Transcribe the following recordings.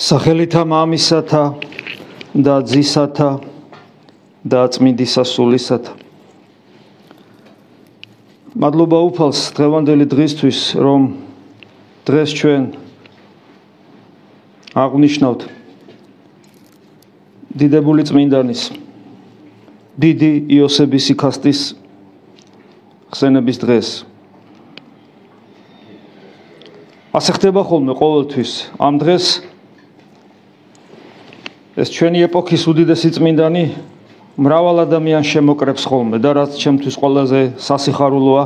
სახელითა მამისათა და ძისათა და წმინდისა სულისათა მადლობა უფალს დღევანდელი დღისთვის რომ დღეს ჩვენ აღნიშნავთ დიდებული წმინდანის დიდი იოსების იქასტის ხსენების დღეს. ასე ხდება ხოლმე ყოველთვის. ამ დღეს ეს ჩვენი ეპოქის უდიდესი წმინდანი მრავალ ადამიანს შემოკრებს ხოლმე და რაც ჩემთვის ყველაზე სასიხარულოა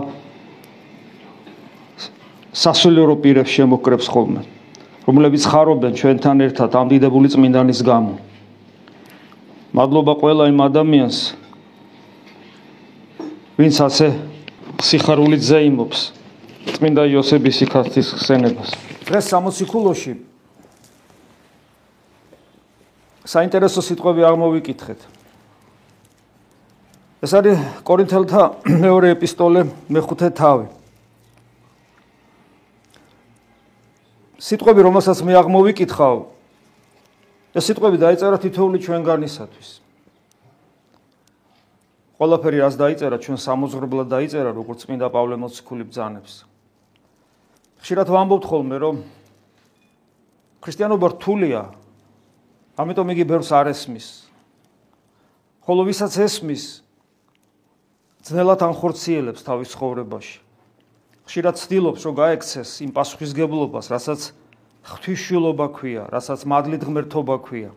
სასულიერო პირებს შემოკრებს ხოლმე რომლებიც ხარობენ ჩვენთან ერთად ამ დიდებული წმინდანის გამო. მადლობა ყველა იმ ადამიანს ვინც ასე სიხარულით ზეიმობს წმინდა იოსების სიკასტის ხსენებას. დღეს 60 ქულოში საინტერესო სიტყვები აღმოვიკითხეთ. ეს არის კორინთელთა მეორე ეპისტოლე მეხუთე თავი. სიტყვები, რომელსაც მე აღმოვიკითხავ, ეს სიტყვები დაიწერა თითოეული ჩვენგანისათვის. ყველაფერი რას დაიწერა, ჩვენ სამოზღრებლად დაიწერა, როგორც წმინდა პავლე მოციქული ბძანებს. ხშირად ვამბობთ ხოლმე, რომ ქრისტიანობა რთულია, ამიტომ იგი ბევრს არ ესმის. ხოლო ვისაც ესმის, ძნელად ანხორციელებს თავის ხოვრებაში. ხშირად ცდილობს, რომ გაექცეს იმ პასუხისგებლობას, რასაც ღვთისმშილობა ქვია, რასაც მადლით ღმერთობა ქვია.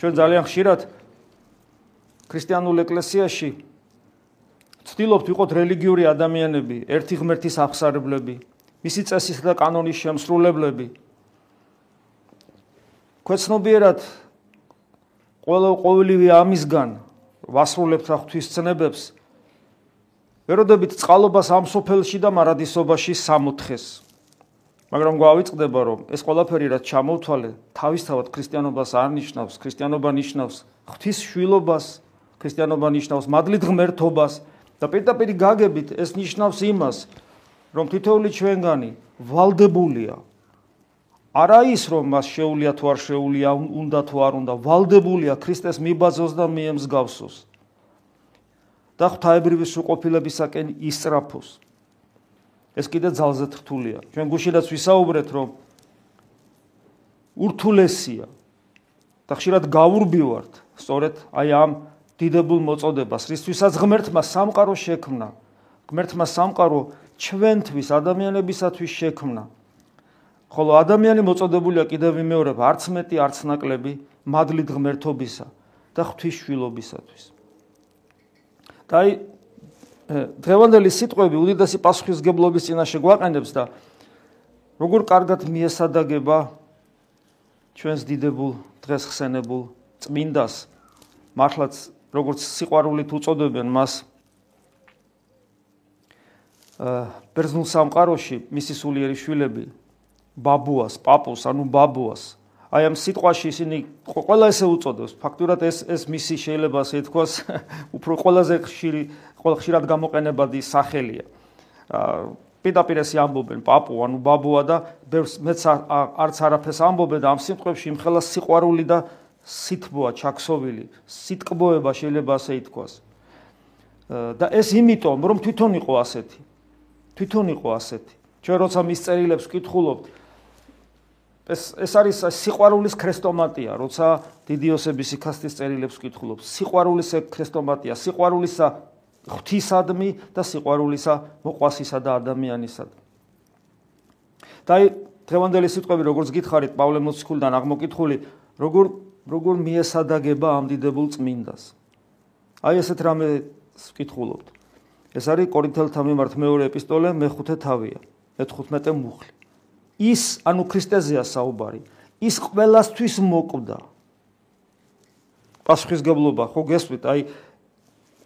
ჩვენ ძალიან ხშირად ქრისტიანულ ეკლესიაში ცდილობთ ვიყოთ რელიგიური ადამიანები, ერთი ღმერთის აღსარებლები, მისი წესის და კანონის შემსრულებლები. ქვეცნობიერად ყოველ ყოველივე ამისგან ვასრულებთ რა ღვთის ცნებებს. ვეროდებით წყალობას ამ სოფელში და მარადისობაში სამოთხეს. მაგრამ გვავიწყდება რომ ეს ყველაფერი რაც ჩამოვთვალე თავისთავად ქრისტიანობას არ ნიშნავს ქრისტიანობა ნიშნავს ღვთის შვილობას ქრისტიანობა ნიშნავს მადლით ღმერთობას და პირდაპირ გაგებით ეს ნიშნავს იმას რომ თითოეული ჩვენგანი ვალდებულია არა ის რომ მას შეუულია თუ არ შეუულია უნდა თუ არ უნდა ვალდებულია ქრისტეს მიბაძოს და მიემსგავსოს და ღვთაებრივი სრულყოფილებისაკენ ისწრაფოს ეს კიდე ძალზე რთულია. ჩვენ გუშინაც ვისაუბრეთ რომ ურთულესია და ხშირად გავურბივართ სწორედ აი ამ დიდებულ მოწოდებას. რისთვისაც ღმერთმა სამყარო შექმნა ღმერთმა სამყარო ჩვენთვის ადამიანებისათვის შექმნა ხოლო ადამიანი მოწოდებულია კიდევ ვიმეორებ არც მეტი არც ნაკლები მადლით ღმერთობისა და ღვთისშვილობისათვის. და აი დღევანდელი სიტყვები უდიდესი პასუხისგებლობის წინაშე გვაყენებს და როგორ კარგად მიესადაგება ჩვენს დიდებულ დღეს ხსენებულ წმინდას მართლაც როგორც სიყვარულით უწოდებენ მას აა ბერძნულ სამყაროში მისი სულიერი შვილები ბაბუას, პაპუს, ანუ ბაბუას. აი ამ სიტყვაში ისინი ყველა ესე უწოდებს. ფაქტურად ეს ეს მისი შეიძლება ასე თქვას, უფრო ყველაზე ხშირი, ყველა ხშირად გამოყენებადი სახელია. აა პირდაპირ ესე ამბობენ პაპუ, ანუ ბაბუა და მეც არც არაფერს ამბობენ და ამ სიტყვებში იმხელა სიყვარული და სითბოა ჩაქსოვილი, სიტკბოება შეიძლება ასე ითქვას. და ეს იმიტომ, რომ თვითონ იყო ასეთი. თვითონ იყო ასეთი. ჩვენ როცა მის წერილებს ვკითხულობთ, ეს ეს არის სიყვარულის ქრესტომატია, როცა დიდი იოსების იქასტის წერილებს ვკითხულობ. სიყვარულის ქრესტომატია, სიყვარულისა ღვთისადმი და სიყვარულისა მოყვასისა და ადამიანისადმი. და დღევანდელი სიტყვები, როგორც გითხარით, პავლე მოციქულიდან აღმოკითხული, როგორ როგორ მიესადაგება ამ დიდებულ წმინდას. აი ესეთ რამე ვკითხულობთ. ეს არის კორინთელთა მიმართ მეორე ეპისტოლე, მეხუთე თავია, მე-15 მუხლი. ის ანუ ქრისტეზეა საუბარი ის ყველასთვის მოკვდა. პასუხისგებლობა ხო გესვით აი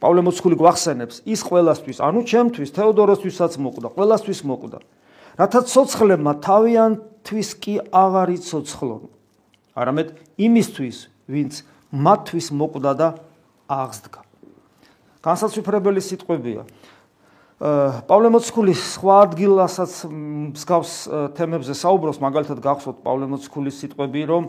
პავლე მოციქული გვახსენებს ის ყველასთვის ანუ ჩემთვის თეოდოროსთვისაც მოკვდა ყველასთვის მოკვდა. რათა ცოცხლებმა თავიანთვის კი აღარ იცოცხლონ არამედ იმისთვის ვინც მათთვის მოკვდა და აღსდგა განსაცვიფრებელი სიტყვებია პავლე მოციქულის სხვა ადგილასაც მსგავს თემებზე საუბრობს, მაგალითად გახსოვთ პავლე მოციქულის სიტყვები, რომ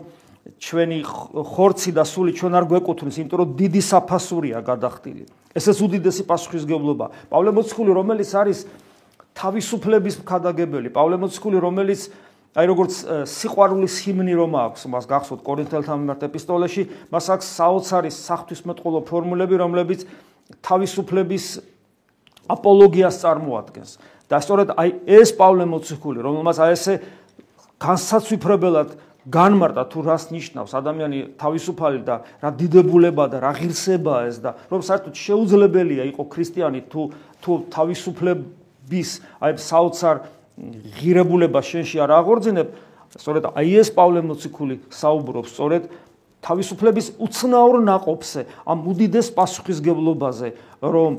ჩვენი ხორცი და სული ჩვენ არ გვეკუთვნის, იმიტომ რომ დიდი საფასურია გადახდილი. ესეც უდიდესი პასუხისგებლობა. პავლე მოციქული, რომელიც არის თავისუფლების მქადაგებელი, პავლე მოციქული, რომელიც აი როგორც სიყვარულის ჰიმნი რომ აქვს, მას გახსოვთ კორინთელთა მიმართ ეპისტოლეში, მას აქვს საოცარი საფრთხისმეტყველო ფორმულები, რომლებიც თავისუფლების აპოლოგიას წარმოადგენს. და სწორედ აი ეს პავლე მოციქული, რომელმაც აი ესე განსაცვიფრებელად განმარტა თუ რას ნიშნავს ადამიანი თავისუფალი და რა დიდებულება და რა ღირსებაა ეს და რომ საერთოდ შეუძლებელია იყო ქრისტიანი თუ თუ თავისუფლების აი საოცარ ღირებულება შენში არ აღორძინებ სწორედ აი ეს პავლე მოციქული საუბრობს სწორედ თავისუფლების უცნაურ ناقობზე, ამ უდიდეს პასუხისგებლობაზე, რომ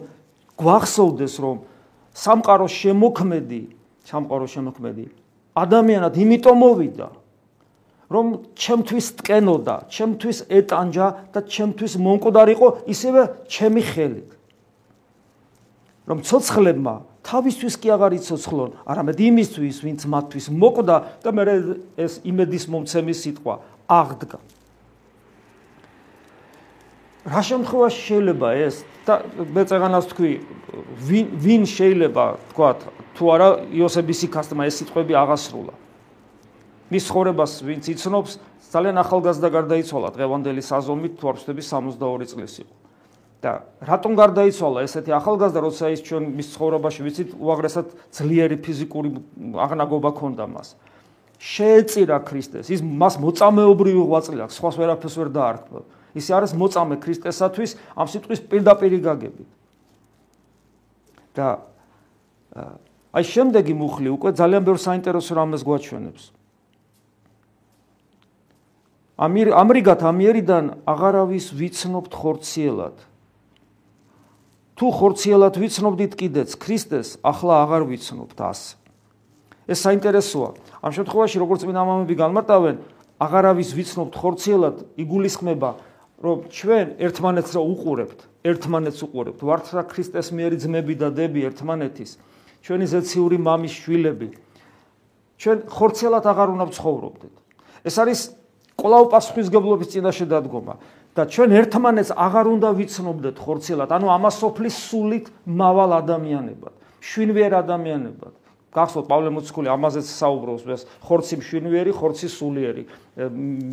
გვახსოვდეს რომ სამყაროს შემოქმედი სამყაროს შემოქმედი ადამიანად იმიტომ მოვიდა რომ ჩემთვის ტკენოდა, ჩემთვის ეტანჯა და ჩემთვის მონკვდარიყო ისევე ჩემი ხელით. რომ ცოცხლებმა თავისთვის კი აღარ იცოცხლონ, არამედ იმისთვის, ვინც მათთვის მოკვდა და მე ეს იმედის მომცემის სიტყვა აღდგა. რა შემთხვევაში შეიძლება ეს? და მე წეგანას თქვი ვინ ვინ შეიძლება თქვა თუ არა იოსების იქასტმა ეს სიტყვები აღასრულა. მის ხორებას ვინც იცნობს ძალიან ახალგაზრდა გარდაიცვალა დღევანდელი საზომით თუ არ ვშტები 62 წლის იყო. და რატომ გარდაიცვალა ესეთი ახალგაზრდა როცა ის ჩვენ მის ცხოვრებაში ვიცით უაღრესად ძლიერი ფიზიკური აღნაგობა ჰქონდა მას. შეეწირა ქრისტეს ის მას მოწამეობრივი ღვაწლი აქვს სხვას ვერაფერს ვერ დაარქმევ ის არის მოწამე ქრისტესათვის ამ სიტყვის პირდაპირი გაგებით. და აი შემდეგი მუხლი უკვე ძალიან ბევრ საინტერესო რამეს გვაჩვენებს. ამირ ამრიგად ამიერიდან აღარავის ვიცნობთ ხორციელად. თუ ხორციელად ვიცნობდით კიდეც ქრისტეს ახლა აღარ ვიცნობთ ას. ეს საინტერესოა. ამ შემთხვევაში როგორც წინა მამები განმარტავენ აღარავის ვიცნობთ ხორციელად იგულისხმება რომ ჩვენ ერთმანეთს რა უყურებთ? ერთმანეთს უყურებთ. ვართ რა ქრისტეს მიერი ძმები და დები ერთმანეთის? ჩვენი ზეციური მამის შვილები. ჩვენ ხორციელად აღარ უნდა ვცხოვრობდეთ. ეს არის კვლავ პასუხისგებლობის წინაშე დადგომა. და ჩვენ ერთმანეთს აღარ უნდა ვიცნობდეთ ხორცელად, ანუ ამასოფლის სულით მავალ ადამიანებად, შვინვიერ ადამიანებად. გახსოვთ პავლე მოციქული ამაზეც საუბრობს, ეს ხორცი შვინვიერი, ხორცი სულიერი,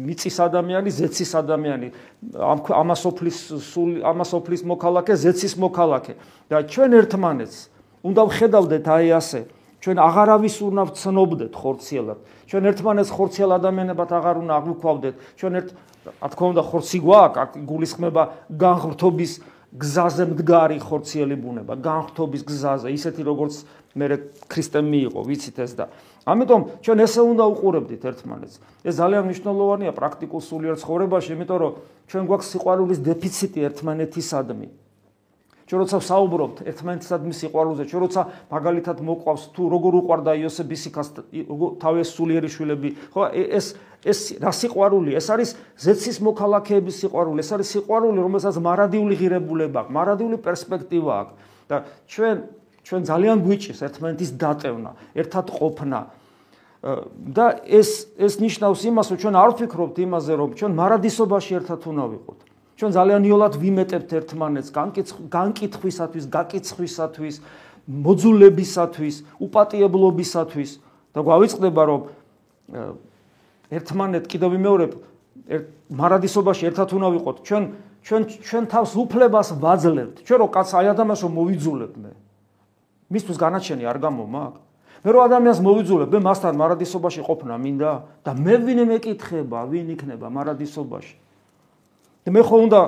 მიწის ადამიანი, ზეცის ადამიანი, ამასოფლის სული, ამასოფლის მოქალაქე, ზეცის მოქალაქე და ჩვენ ერთმანეთს უნდა ვხედავდეთ აი ასე ჩვენ აღარავის უნდა ვცნობდეთ ხორციელად. ჩვენ ერთმანეთს ხორციელ ადამიანებად აღარ უნდა აღვქვავდეთ. ჩვენ ერთ რა თქმა უნდა ხორცი გვაქვს, გულისხმება განღრთობის გზაზე მდგარი ხორციელი ბუნება, განღრთობის გზაზე, ისეთი როგორც მე ქრისტემ მიიღო, ვიცით ეს და ამიტომ ჩვენ ესე უნდა უყურებდით ერთმანეთს. ეს ძალიან მნიშვნელოვანია პრაქტიკულ სულიერ ცხოვრებაში, იმიტომ რომ ჩვენ გვაქვს სიყვარულის დეფიციტი ერთმანეთისადმი. ჩვენ როცა საუბრობთ ერთმანეთსადმი სიყვარულზე, ჩვენ როცა მაგალითად მოყვავს თუ როგორ უყვარდა იოსების იქას თავის სულიერი შვილები, ხო ეს ეს რა სიყვარული, ეს არის ზეცის მოქალაქეების სიყვარული, ეს არის სიყვარული, რომელსაც მარადიული ღირებულება აქვს, მარადიული პერსპექტივა აქვს. და ჩვენ ჩვენ ძალიან გვიჭირს ერთმანეთის დატევნა, ერთად ყოფნა. და ეს ეს ნიშნავს იმას, რომ ჩვენ არ ვფიქრობთ იმაზე, რომ ჩვენ მარადისობაში ერთად უნდა ვიყოთ. ჩვენ ძალიან იოლად ვიმეტებთ ერთმანეთს განკითხვისათვის, გაკიცხვისათვის, მოძულებისათვის, უპატიებლობისათვის და გვავიწყდება რომ ერთმანეთ კიდევ ვიმეორებ მარადისობაში ერთად უნდა ვიყოთ. ჩვენ ჩვენ ჩვენ თავს უფლებას ვაძლევთ. ჩვენ რო კაც აი ადამიანს რომ მოვიძულებ მე. მისთვის განაჩენი არ გამომაკ. მე რო ადამიანს მოვიძულებ, მე მასთან მარადისობაში ყოფნა მინდა და მე ვინ მეკითხება, ვინ იქნება მარადისობაში. და მე ხო უნდა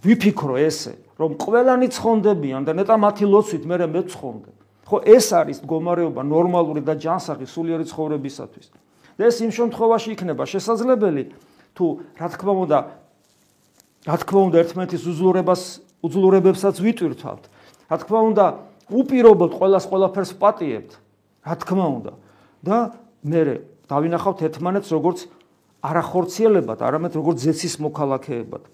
ვიფიქრო ესე, რომ ყველანი ცხონდებიან და ნეტა მათი ლოცვით მე მე ცხონდებ. ხო ეს არის მდგომარეობა ნორმალური და ჯანსაღი სულიერი ცხოვრებისათვის. და ეს იმ შემთხვევაში იქნება შესაძლებელი თუ რა თქმა უნდა რა თქმა უნდა ერთმანეთის უძლურებას უძლურებებსაც ვიტვირთვავთ. რა თქმა უნდა უპირობოდ ყოველას ყველაფერს პატიებთ. რა თქმა უნდა და მე დავინახავთ ერთმანეთს როგორც არახორციელებად, არამედ როგორც ზეცის მოქალაქეებად.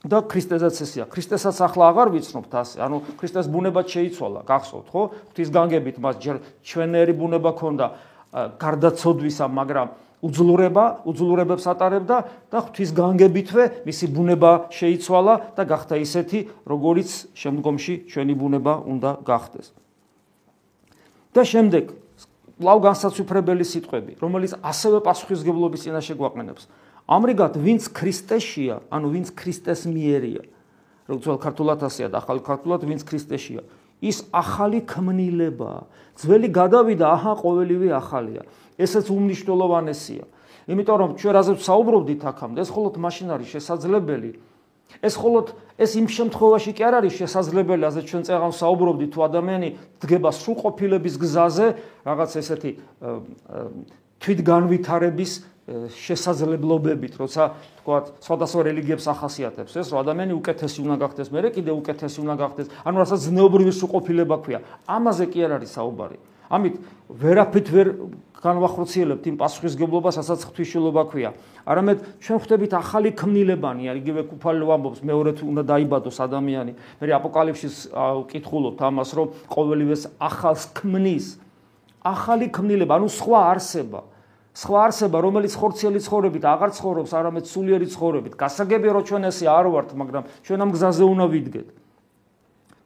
და ქრისტესაც ესია. ქრისტესაც ახლა აღარ ვიცნობთ ასე. ანუ ქრისტეს ბუნება შეიცვალა, გახსოვთ, ხო? ღვთის განგებით მას ჯერ ჩვენერი ბუნება ქონდა გარდაცოდვისა, მაგრამ უძლურება, უძლურებებს ატარებდა და ღვთის განგებითვე მისი ბუნება შეიცვალა და გახდა ისეთი, როგორიც შემდგომში ჩვენი ბუნება უნდა გახდეს. და შემდეგ ლავ განსაცვიფრებელი სიტყვები, რომელიც ასევე პასუხისგებლობის წინაშე გვაყენებს. ამრიგად, ვინც ქრისტეშია, ანუ ვინც ქრისტეს მიერია, როგორც ქართულად ასეა და ახალ ქართულად ვინც ქრისტეშია, ის ახალი ქმნილება. ძველი გადავიდა, აჰა, ყოველივე ახალია. ესეც უმნიშვნელოვანესია. იმიტომ რომ ჩვენ რაზეც საუბრობდით აქამდე, ეს მხოლოდ მაშინ არის შესაძლებელი. ეს მხოლოდ ეს იმ შემთხვევაში კი არ არის შესაძლებელი, ასე ჩვენ წეგან საუბრობდით, თუ ადამიანი დგება სრულყოფილების გზაზე, რაღაც ესეთი თვითგანვითარების შესაძლებლობებით, როცა თქვათ, სხვადასხვა რელიგიებს ახასიათებს ეს, რომ ადამიანი უკეთესი უნდა გახდეს, მე კიდე უკეთესი უნდა გახდეს, ანუ რასაც ზნეობრივი სრულყოფილება ქვია. ამაზე კი არ არის საუბარი. ამით ვერაფრით ვერ განვახორციელებთ იმ პასუხისგებლობას, რასაც ღვთისმშობლობა ქვია. არამედ ჩვენ ხვდებით ახალი ქმნილებანი, იგივე კუფალო ამბობს, მეორე თუ უნდა დაიბადოს ადამიანი. მე აპოკალიფსის ვკითხულობთ ამას, რომ ყოველივეს ახალს ქმნის. ახალი ქმნილება, ანუ სხვა არსება. სხვა არსება, რომელიც ხორციელი ცხოვრებით აღარ ცხოვრობს, არამედ სულიერი ცხოვრებით. გასაგებია, რომ ჩვენ ესე არ ვართ, მაგრამ ჩვენ ამ გზაზე უნდა ვიდგეთ.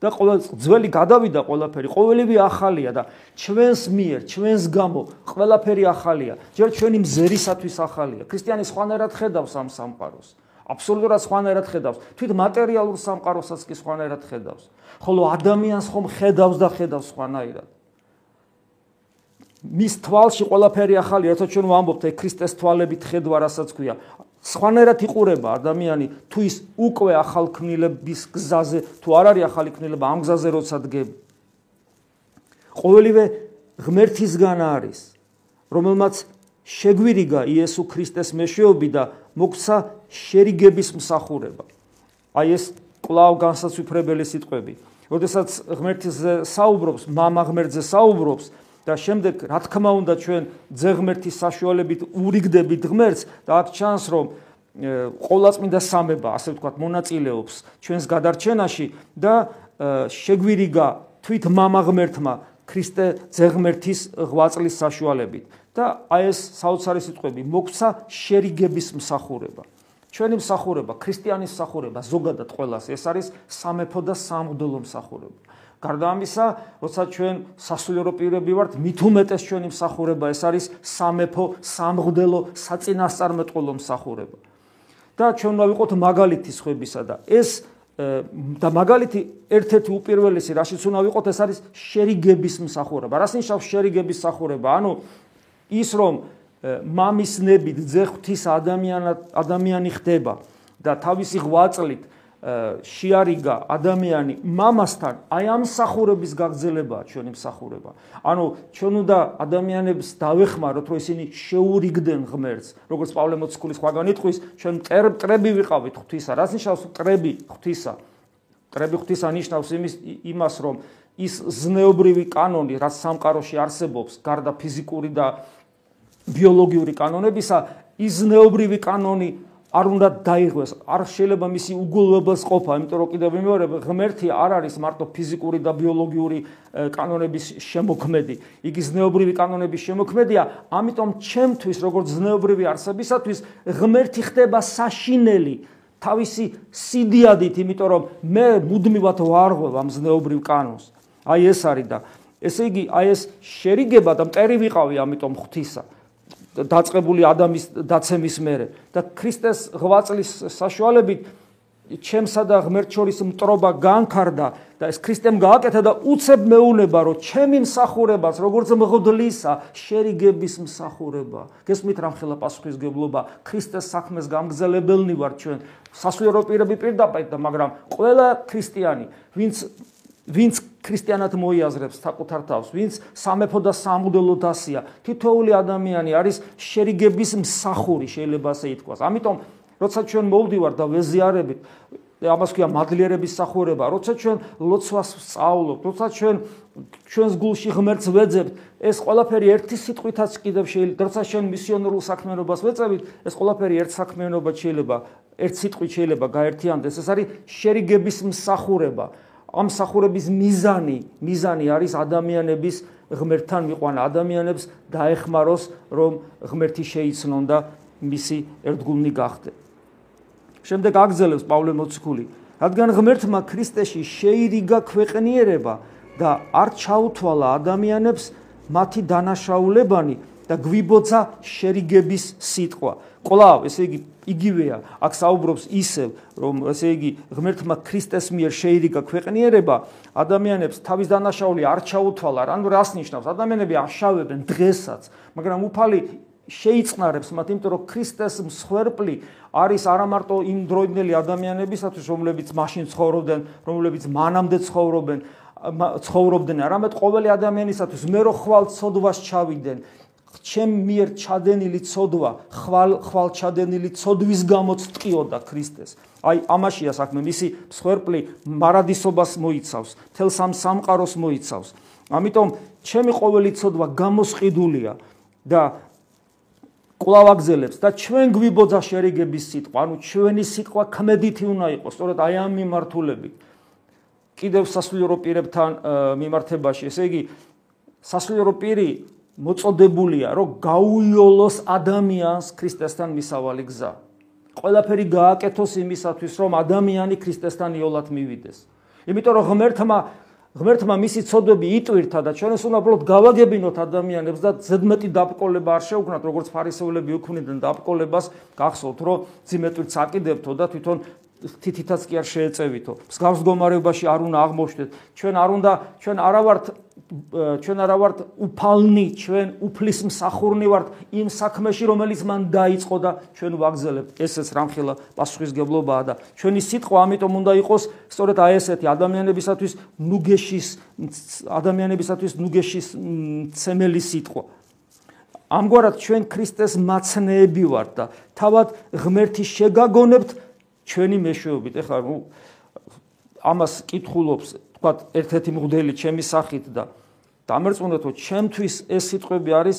და ყოველ ძველი გადავიდა ყველაფერი, ყოველივე ახალია და ჩვენს მიერ, ჩვენს გამო ყველაფერი ახალია. ჯერ ჩვენი მზერისათვის ახალია. ქრისტიანი სხვანაირად ხედავს ამ სამყაროს. აბსოლუტურად სხვანაირად ხედავს. თვით მატერიალურ სამყაროსაც კი სხვანაირად ხედავს. ხოლო ადამიანს ხომ ხედავს და ხედავს სხვანაირად. მის თვალში ყველაფერი ახალია, რათა ჩვენ ვამბობთ, აი ქრისტეს თვალებით ხედვა, რასაც ქვია. სხვანაირად იყურება ადამიანი თუ ის უკვე ახალქმნილების გზაზე თუ არ არის ახალი ქმნილება ამ გზაზე როცა დგება. ყოველივე ღმერთისგან არის რომელმაც შეგვირიგა იესო ქრისტეს მეშვეობი და მოგცა შერიგების მსახურება. აი ეს კვლავ განსაცვიფრებელი სიტყვები. როდესაც ღმერთზე საუბრობს მამა ღმერთზე საუბრობს და შემდეგ რა თქმა უნდა ჩვენ ძեղმერთის საშუალებით ურიგდებით ღმერთს და აქ ჩანს რომ ყოვლადწმინდა სამება ასე ვთქვათ მონაწილეობს ჩვენს გადარჩენაში და შეგვირიგა თვით მამა ღმერთმა ქრისტე ძեղმერთის ღვაწლის საშუალებით და აი ეს საოცარი სიტყვები მოგცა შერიგების მსახურება. ჩვენი მსახურება ქრისტიანის მსახურება ზოგადად ყოველას ეს არის სამეფო და სამღვდელო მსახურება. გარდა ამისა, როცა ჩვენ სასულიერო პირები ვართ, მით უმეტეს ჩვენი მსახურება ეს არის სამეფო, სამღვდელო, საწინასწარმეტყველო მსახურება. და ჩვენ ვიყოთ მაგალითი ხვებისა და ეს და მაგალითი ერთ-ერთი უპირველესი, რაშიც უნდა ვიყოთ, ეს არის შერიგების მსახურება. რას ნიშნავს შერიგების მსახურება? ანუ ის რომ მამის ნებით ძეხვთის ადამიანად ადამიანი ხდება და თავისი ღვაწლით შეარიგა ადამიანი მამასთან აი ამ მსახურების გაგზელებაა ჩვენი მსახურება. ანუ ჩვენ უნდა ადამიანებს დავეხმაროთ, რომ ისინი შეურიგდნენ ღმერთს, როგორც პავლე მოციქულის ხვაგან იტყვის, ჩვენ ტრები ვიყავით ღვთისა. რაც ნიშნავს ტრები ღვთისა? ტრები ღვთისა ნიშნავს იმის იმას, რომ ის ზნეობრივი კანონი, რაც სამყაროში არსებობს, გარდა ფიზიკური და ბიოლოგიური კანონებისა, ის ზნეობრივი კანონი არ უნდა დაიღოს, არ შეიძლება მისი უგულვებელს ყოფა, იმიტომ რომ კიდევ მეორე ღმერთი არ არის მარტო ფიზიკური და ბიოლოგიური კანონების შემოქმედი. იგი ზნეობრივი კანონების შემოქმედია, ამიტომ ჩემთვის, როგორც ზნეობრივი არსებისათვის, ღმერთი ხდება საშინელი თავისი სიდიადით, იმიტომ რომ მე მუდმივად ვარღვევ ამ ზნეობრივ კანონს. აი ეს არის და ესე იგი, აი ეს შერიგება და მტერი ვიყავი ამიტომ ღვთისა. დაწყებული ადამიანის დაცემის მერე. და ქრისტეს ღვაწლის საშუალებით ჩემსა და ღმერთ შორის მტრობა განკარდა და ეს ქრისტემ გააკეთა და უცებ მეუნება რომ ჩემი მსახურებას როგორც მღდლისა შერიგების მსახურება. გესმით რამხელა პასუხისგებლობა ქრისტეს საქმეს გამგზელებელნი ვარ ჩვენ. სასულიერო პირები პირდაპირ და მაგრამ ყველა ქრისტიანი ვინც ვინც ქრისტიანად მოიაზრებს საკუთარ თავს, ვინც სამეფო და სამუდელო დასია, თითოეული ადამიანი არის შერიგების მსახური, შეიძლება ასე ითქვას. ამიტომ, როცა ჩვენ მოვდივართ და ვეზიარებით ამას ქვია მადლიერების სახურება, როცა ჩვენ ლოცვას სწავლობთ, როცა ჩვენ ჩვენს გულში ღმერთს ვეძებთ, ეს ყველაფერი ერთი სიტყვითაც კიდევ შეიძლება, როცა ჩვენ მისიონერულ საქმიანობას ვეწევით, ეს ყველაფერი ერთ საქმიანობად შეიძლება, ერთ სიტყვით შეიძლება გაერთიანდეს. ეს არის შერიგების მსახურება. ამ მსახურების მიზანი, მიზანი არის ადამიანების ღმერთთან მიყვანა, ადამიანებს დაეხმაროს, რომ ღმერთი შეიცნონ და მისი ერთგულნი გახდნენ. შემდეგ აგზელებს პავლე მოციქული, რადგან ღმერთმა ქრისტეში შეირიგა ქვეყნიერება და არ ჩაუთვალა ადამიანებს მათი დანაშაულებანი და გვიბოცა შერიგების სიტყვა. კვლავ, ესე იგი, იგივეა, აქ საუბრობს ისევ, რომ ესე იგი, ღმერთმა ქრისტეს მიერ შეირიგა ქვეყნიერება, ადამიანებს თავის დანაშაული არ ჩაუთვალა, ანუ რას ნიშნავს? ადამიანები აშავებენ დღესაც, მაგრამ უფალი შეიწყნარებს მათ, იმიტომ რომ ქრისტეს მსხვერპლი არის არა მარტო იმ დროინდელი ადამიანებისათვის, რომლებიც მაშინ ცხოვრობდნენ, რომლებიც მანამდე ცხოვრობენ, ცხოვრობდნენ, არამედ ყოველი ადამიანისათვის, მე რო ხვალ ცოდვას ჩავიდნენ, ჩემ მიერ ჩადენილი ცოდვა, ხვალ ხვალ ჩადენილი ცოდვის გამოც ტყიოდა ქრისტეს. აი ამაშია საქმე, მისი მსხვერპლი მარადისობას მოიცავს, თელ სამ სამყაროს მოიცავს. ამიტომ ჩემი ყოველი ცოდვა გამოსყიდულია და კლავაგზელებს და ჩვენ გვიბოძა შერიგების სიტყვა, ანუ ჩვენი სიტყვა ქმედითი უნდა იყოს, სწორედ აი ამ მიმართულებით. კიდევ სასულიერო პირებთან მიმართებაში, ესე იგი სასულიერო პირი მოწოდებულია, რომ გაუიოლოს ადამიანს ქრისტესთან მისავალი გზა. ყველაფერი გააკეთოს იმისათვის, რომ ადამიანი ქრისტესთან იოლად მივიდეს. იმიტომ რომ ღმერთმა ღმერთმა მისი ცოდვები იტვირთა და ჩვენ უნდა უბრალოდ გავაგებინოთ ადამიანებს და ზედმეტი დაბკოლება არ შეუქმნათ, როგორც ფარისევლები უქმნიდნენ დაბკოლებას, გახსოვთ, რომ ძიმეტვით საკიდებთო და თვითონ თითითაც კი არ შეეწევითო. მსგავს გომარეობაში არ უნდა აღმოჩნდეთ. ჩვენ არ უნდა ჩვენ არა ვართ ჩვენ არა ვართ უფალნი, ჩვენ უფლის მსახურნი ვართ იმ საქმეში, რომელიც მან დაიწყო და ჩვენ ვაგზელებთ. ესეც რამხელა პასუხისგებლობაა და ჩვენი სიტყვა ამიტომ უნდა იყოს სწორედ აი ესეთი ადამიანებისათვის ნუგეშის ადამიანებისათვის ნუგეშის ცემელი სიტყვა. ამგვარად ჩვენ ქრისტეს მაცნეები ვართ და თავად ღმერთი შეგაგონებთ ჩვენი მეშვეობით. ეხლა ნუ ამას კითხულობს, თქვა ერთ-ერთი მღვდელი ჩემი სახით და დამერწმუნდეთ, რომ ჩემთვის ეს სიტყვები არის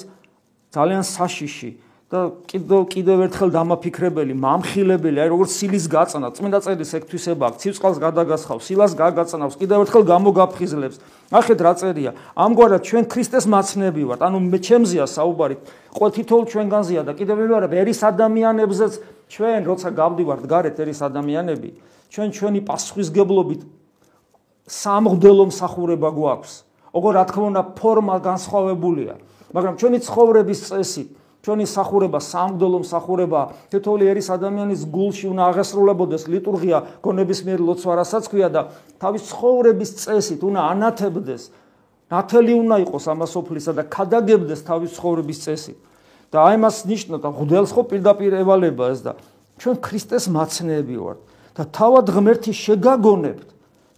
ძალიან საშიში და კიდევ კიდევ ერთხელ დამაფიქრებელი, მამხილებელი, აი როგორც სილის გაწნა, წმინდა წერის ექთვისება აქვს, ცივწყალს გადაგასხავს, სილას გაგაწნავს, კიდევ ერთხელ გამოგაფხიზლებს. ნახეთ რა წერია. ამგვარად ჩვენ ქრისტეს მაცნები ვართ, ანუ მე ჩემზეა საუბარი, ყოველ თითოეულ ჩვენგანზეა და კიდევ ვიმეორებ ერის ადამიანებზეც ჩვენ როცა გავდივართ გარეთ ერის ადამიანები, ჩვენ ჩვენი პასუხისგებლობით სამღდელო მსახურება გვაქვს. ოღონდ რა თქმა უნდა ფორმა განსხვავებულია, მაგრამ ჩვენი ცხოვრების წესი ჩვენი სახურება სამგდელო მსახურება თითოეული ერის ადამიანის გულში უნდა აღესრულებოდეს ლიტურგია გონების მიერ ლოცვა რასაც ქვია და თავის ცხოვრების წესით უნდა ანათებდეს ნათელი უნდა იყოს ამასოფლისა და ქადაგებდეს თავის ცხოვრების წესით და აი მას ნიშნავდა ღუდელს ხო პირდაპირ ევალება ეს და ჩვენ ქრისტეს მაცნეები ვართ და თავად ღმერთი შეგაგონებთ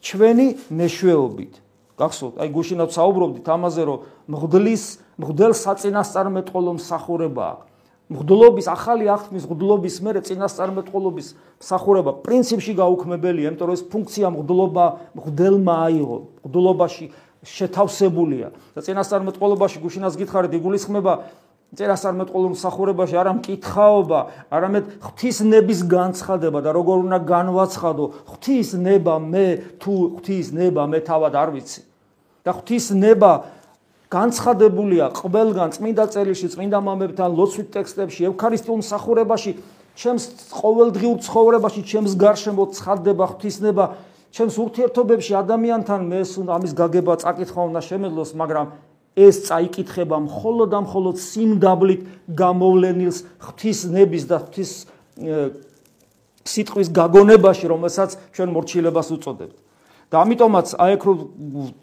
ჩვენი მეშვეობით გახსოვთ? აი გუშინაც საუბრობდით ამაზე რომ მღვდლის მღვდელ საწინასწარმეტყველო მსახურება მღვდლობის ახალი აღთმის მღვდლობის მერე წინასწარმეტყველობის მსახურება პრინციპში გაუქმებელია იმიტომ რომ ეს ფუნქცია მღვდლობა მღვდელმა აიღო მღვდლობაში შეთავსებულია. და წინასწარმეტყველობაში გუშინაც გითხარით იგულისხმება წერასარმეტყველო მსახურებაში არა მკითხაობა, არამედ ღვთისნების განცხადება და როგორ უნდა განვაცხადო? ღვთისნება მე თუ ღვთისნება მე თავად არ ვიცი. და ღვთისნება განცხადებულია ყველგან წმინდა წერილში, წმინდა მამებთან, ლოცვით ტექსტებში, ევქარისტიულ მსახურებაში, ჩემს ყოველდღიურ ცხოვრებაში, ჩემს გარშემო ცხადდება ღვთისნება, ჩემს ურთიერთობებში ადამიანთან მე ამის გაგება წაკითხვა უნდა შემეძლოს, მაგრამ ეს წაიკითხება მხოლოდ და მხოლოდ სიმდაბლით გამოვლენილს ღვთისნების და ღვთის სიტყვის გაგონებაში, რომელსაც ჩვენ მორჩილებას უწოდებთ. და ამიტომაც აი ეგ რო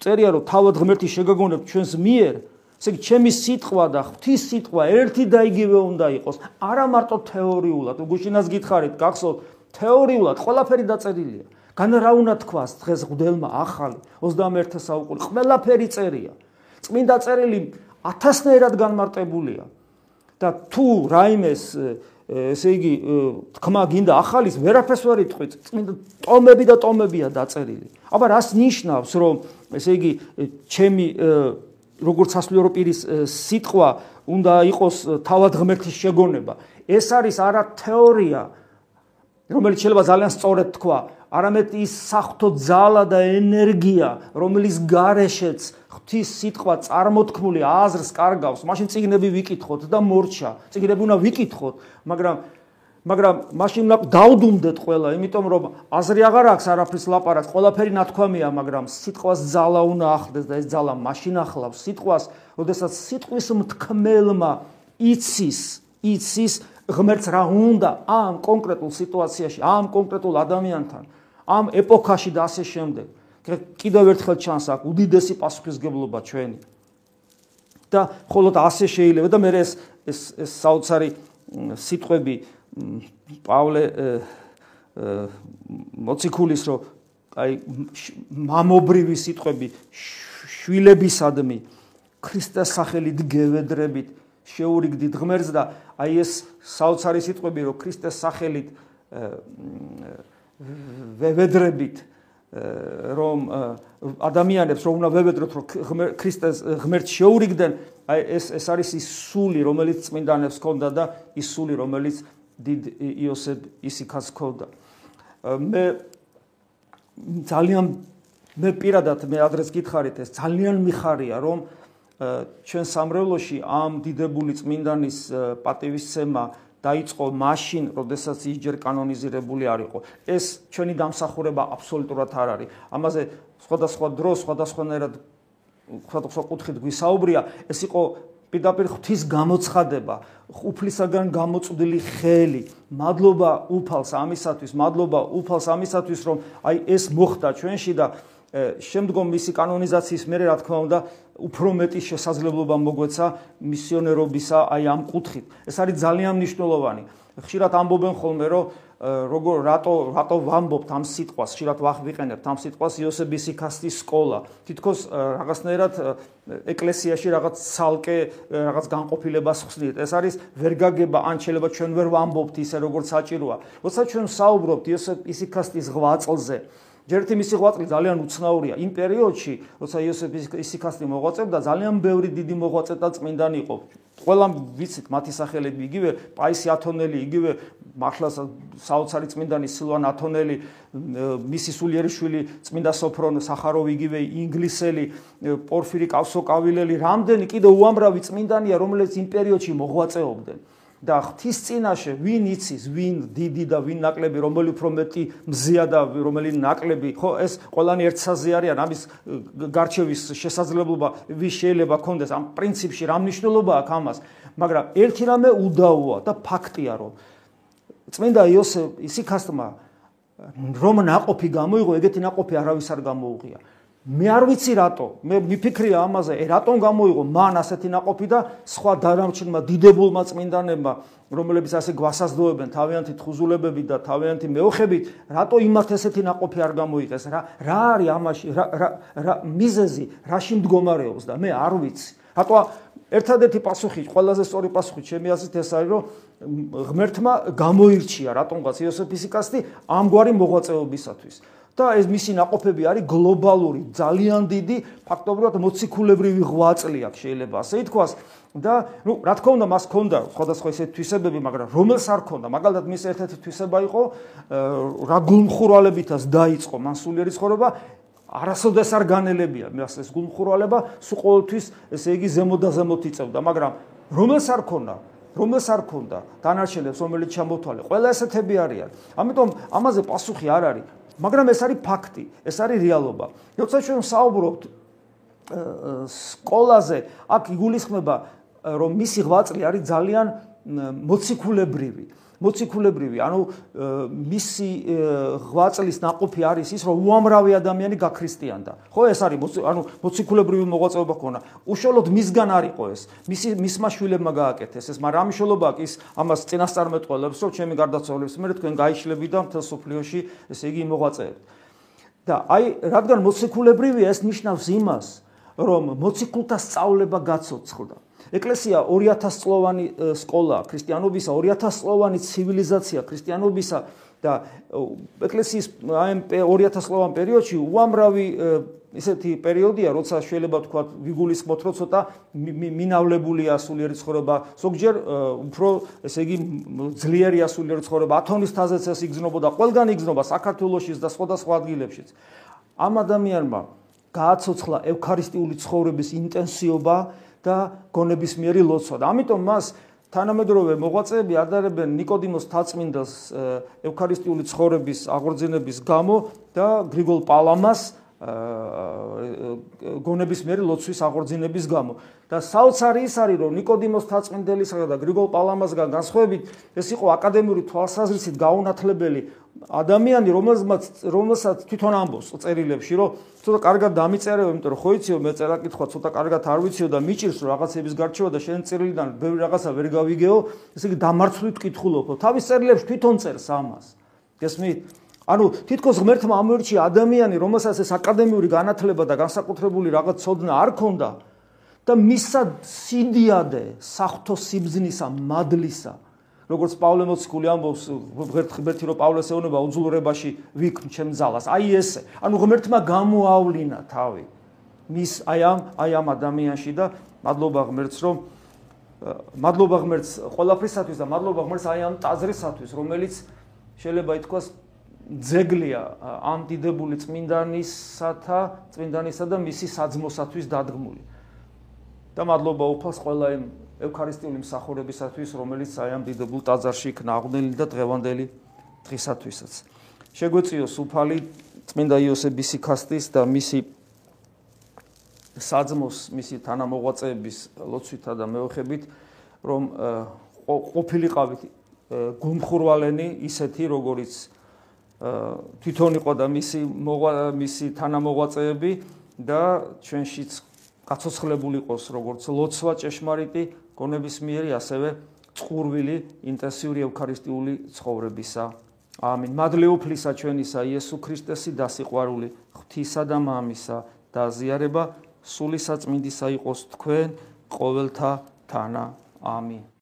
წერია რომ თავად ღმერთი შეგაგონებთ ჩვენს მიერ, ესე იგი ჩემი სიტყვა და ღვთის სიტყვა ერთი და იგივე უნდა იყოს, არა მარტო თეორიულად, უგუშინას გითხარით, გახსოვთ, თეორიულად ყველაფერი დაწერილია. გან რა უნდა თქვას დღეს ღდელმა ახალი 21 საუკუნე. ყველაფერი წერია. წმინდა წერილი ათასნაირად განმარტებულია. და თუ რაიმეს ესე იგი თქმა გინდა ახალის ვერაფერს ვერ იტყვი წმინდა ტომები და ტომებია დაწერილი. აბა რას ნიშნავს რომ ესე იგი ჩემი როგორც სასულიერო პირის სიტყვა უნდა იყოს თავად ღმერთის შეგონება? ეს არის არა თეორია რომელიც შეიძლება ძალიან სწორად თქვა არამედ ის საფრთხო ძალა და ენერგია რომელიც გარეშეც ღვთის სიტყვა წარმოთქმული აზრს კარგავს, მაშინ ციგნები ვიკითხოთ და მორჩა. ციგნები უნდა ვიკითხოთ, მაგრამ მაგრამ მაშინ უნდა დაუდუმდეთ ყველა, იმიტომ რომ აზრი აღარ აქვს არაფრის ლაპარაკს, ყველაფერი ნათქვამია, მაგრამ სიტყვას ძალა უნდა ახლდეს და ეს ძალა მაშინ ახლავს სიტყვას, ოდესაც სიტყვის მთქმელმა იცის, იცის ღმერთს რა უნდა ამ კონკრეტულ სიტუაციაში, ამ კონკრეტულ ადამიანთან, ამ ეპოქაში და ასე შემდეგ. კიდევ ერთხელ ჩანს აქ უდიდესი პასუხისგებლობა ჩვენი. და ხოლოდ ასე შეიძლება და მე ეს ეს ეს საოცარი სიტყვები პავლე მოციქულის რო აი მამობრივი სიტყვები შვილებისადმი ქრისტეს სახელით გევედრებით შეურიგდით ღმერთს და აი ეს საოცარი სიტყვები რო ქრისტეს სახელით ვევედრებით რომ ადამიანებს რომ უნდა ვებედროთ რომ ქრისტეს ღმერთ შეურიგდნენ აი ეს ეს არის ის სული რომელიც წმინდანებს ჰქონდა და ის სული რომელიც დიდ იოსებ ისიქას ჰქონდა. მე ძალიან მე პირადად მე ადრეს გითხარით ეს ძალიან მიხარია რომ ჩვენ სამრევლოში ამ დიდებული წმინდანის პატივისცემა დაიწყო მაშინ, როდესაც ის ჯერ კანონიზირებული არ იყო. ეს ჩვენი დამსახურება აბსოლუტურად არ არის. ამაზე სხვადასხვა დროს, სხვადასხვანაირად სხვადასხვა კუთხით გვისაუბრია, ეს იყო პირდაპირ ღვთის გამოცხადება, უფლისაგან გამოწვდილი ხელი. მადლობა უფალს ამისათვის, მადლობა უფალს ამისათვის, რომ აი ეს მოხდა ჩვენში და შემდგომ მისი კანონიზაციის მერე რა თქმა უნდა უფრო მეტი შესაძლებლობა მოგვეცა მისიონერობისა აი ამ კუთხით. ეს არის ძალიან მნიშვნელოვანი. ხშირად ამბობენ ხოლმე რომ როგორ რატო რატო ვამბობთ ამ სიტყვას, ხშირად ვახვიყენებთ ამ სიტყვას იოსების იქასტის სკოლა. თითქოს რაღაცნაირად ეკლესიაში რაღაც ცალკე რაღაც განყოფილებას ხსნით. ეს არის ვერ გაგება ან შეიძლება ჩვენ ვერ ვამბობთ ისე როგორც საჭიროა. როცა ჩვენ საუბრობთ იოსების იქასტის ღვაწლზე, ჯერთი მისი ღვაწლი ძალიან უცნაურია იმ პერიოდში, როცა იოსების ისიქასტი მოღვაწეობდა, ძალიან ბევრი დიდი მოღვაწე და წმინდანი იყო. ყველა ვიცით მათი სახელები იგივე, პაისი ათონელი, იგივე მართლა საოცარი წმინდანი სილვან ათონელი, მისი სულიერი შვილი წმინდა სოფრონ სახაროვი იგივე ინგლისელი, პორფირი კავსოკავილელი, რამდენი კიდე უამრავი წმინდანია, რომლებიც იმ პერიოდში მოღვაწეობდნენ. და ღვთის წინაშე ვინ იცის, ვინ დიდი და ვინ ნაკლები, რომელი უფრო მეტი მზეა და რომელი ნაკლები, ხო, ეს ყველანი ერთსაზე არიან, ამის გარჩევის შესაძლებლობა ვის შეიძლება ქონდეს ამ პრინციპში რა მნიშვნელობა აქვს ამას, მაგრამ ერთი რამე უდავოა და ფაქტია რომ წმინდა იოსებ ისიქასმა რომ ناყოფი გამოიღო, ეგეთი ناყოფი არავის არ გამოუღია. მე არ ვიცი რატო. მე მიფიქრია ამაზე, რატომ გამოიღო მან ასეთი ناقოფი და სხვა დარამჩენმა დიდებულმა წმინდანებმა, რომლებიც ასე გვასაზრდოებენ თავიანთი თხუზულებებით და თავიანთი მეოხებით, რატო იმათ ესეთი ناقოფი არ გამოიღეს? რა რა არის ამაში? რა რა მიზეზი, რაში მდგომარეობს და მე არ ვიცი. რატო ერთადერთი პასუხი, ყველაზე სწორი პასუხი ჩემი აზრით ეს არის, რომ ღმერთმა გამოირჩია რატომღაც იოსებ ფიზიკასტი ამგვარი მოღვაწეობისათვის. და ეს მისი ناقოფები არის გლობალური, ძალიან დიდი, ფაქტობრივად მოციქულებრივი ღვაწლი აქვს, შეიძლება ასე ითქვას. და ну, რა თქმა უნდა, მას ჰქონდა სხვადასხვა ისეთ თვისებები, მაგრამ რომელს არ ჰქონდა? მაგალითად, მის ერთ-ერთი თვისება იყო რა გულმხურვალებითაც დაიწყო მან სულიერი ცხოვრება, არასოდეს არ განელებია მას ეს გულმხურვალება, სულ ყოველთვის ესე იგი ზემოდაზემოთ იწევდა, მაგრამ რომელს არ ქონა რომელს არ ქონდა დანარჩენებს რომელიც ჩამოთვალე. ყველა ესეთები არიან. ამიტომ ამაზე პასუხი არ არის. მაგრამ ეს არის ფაქტი, ეს არის რეალობა. როცა ჩვენ საუბრობთ სკოლაზე, აქ იგულისხმება, რომ მისი ღვაწლი არის ძალიან მოციქულებრივი. მოციქულებრივი, ანუ მისი ღვაწლის ناყოფი არის ის, რომ უამრავი ადამიანი გაქრისტიანდა. ხო, ეს არის ანუ მოციქულებრივი მოღვაწეობა ქონა. უშუალოდ მისგან არისო ეს. მისი მისმა შვილებმა გააკეთეს ეს, მაგრამ რა მნიშვნელობაა ის ამას წინასწარმეტყველებს, რომ ჩემი გარდაცვალების მერე თქვენ გაიშლები და მთელ სოფლიოში ესე იგი მოღვაწეებთ. და აი, რადგან მოციქულებრივია, ეს ნიშნავს იმას, რომ მოციქულთა სწავლება გაცოცხლდა. ეკლესია 2000 წლოვანი სკოლა, ქრისტიანობისა 2000 წლოვანი ცივილიზაცია, ქრისტიანობისა და ეკლესიის აი 2000 წლოვან პერიოდში უამრავი ისეთი პერიოდია, როცა შეიძლება თქვა ვიგულისხმოთ, რომ ცოტა მინავლებულია სულიერი ცხოვრება, ზოგჯერ უფრო ესე იგი ძლიერი ასულიერი ცხოვრება, ათონის თაზეც ეს იგზნობოდა, ყველგან იგზნობა საქართველოსშიც და სხვადასხვა ადგილებშიც. ამ ადამიანმა გააცოცხლა ევქარისტიული ცხოვრების ინტენსივობა და გონებისმიერი ლოცვა. და ამიტომ მას თანამედროვე მოღვაწეები ადარებენ ნიკოდიმოს თაწმინდას ევქარისტიული ცხოვრების აღორძინების გამო და გრიგოლ პალამას გონების მიერ ლოცვის აღორძინების გამო. და საოცარი ის არის რომ ნიკოდიმოს თაწმინდელისაგან და გრიგოლ პალამასგან განსხვავებით ეს იყო აკადემიური თვალსაზრისით გაუნათლებელი ადამიანი რომელსაც რომელსაც თვითონ ამბობს წერილებში რომ ცოტა კარგად დამიწერეო იმიტომ რომ ხო იციო მე წერა კითხვა ცოტა კარგად არ ვიციო და მიჭირს რომ რაღაცების გარჩევა და შენ წერილიდან ბევრი რაღაცა ვერ გავიგეო ესე იგი დამარცვლით კითხულობ. თავის წერილებში თვითონ წერს ამას. გესმით? ანუ თითქოს ღმერთმა ამორჩი ადამიანი რომელსაც ეს აკადემიური განათლება და განსაკუთრებული რაღაც ცოდნა არ ქონდა და მისა სიდიადე საფრთხო სიბზნისა მადლისა. როგორც პავლე მოციქული ამბობს ღმერთი რომ პავლეს ეუბნება უძლურებაში ვიქმ ჩემ ძალას. აი ესე. ანუ ღმერთმა გამოავლინა თავი. მის აი ამ აი ამ ადამიანში და მადლობა ღმერთს რომ მადლობა ღმერთს ყველაფრისათვის და მადლობა ღმერთს აი ამ ტაძრისათვის რომელიც შეიძლება ითქვას ძეგლია ამ დიდებული წმინდანისათა წმინდანისა და მისი საძმოსათვის დადგმული და მადლობა უფალს ყველა იმ ევქარისტიული მსახურებისათვის, რომელიც აი ამ დიდებულ ტაძარში იქნა აღდენილი და დღევანდელი დღისათვისაც. შეგვეციოს უფალი წმინდა იოსების სიკასტის და მისი საძმოს, მისი თანამოღვაწეების ლოცვითა და მეოხებით, რომ ყოფილიყავით გუმხურვალენი ისეთი, როგორიც თვითონ იყო და მისი მისი თანამოღვაწეები და ჩვენშიც გაცოცხლებული იყოს როგორც ლოცვა ჭეშმარიტი გონების მიერი ასევე წყურვილი ინტენსიური ევქარისტიული ცხოვრებისა. ამინ. მადლეუფლისა ჩვენისა იესო ქრისტესი და სიყვარული ღვთისა და მამისა და ზიარება სული საწმინდისა იყოს თქვენ ყოველთა თანა. ამინ.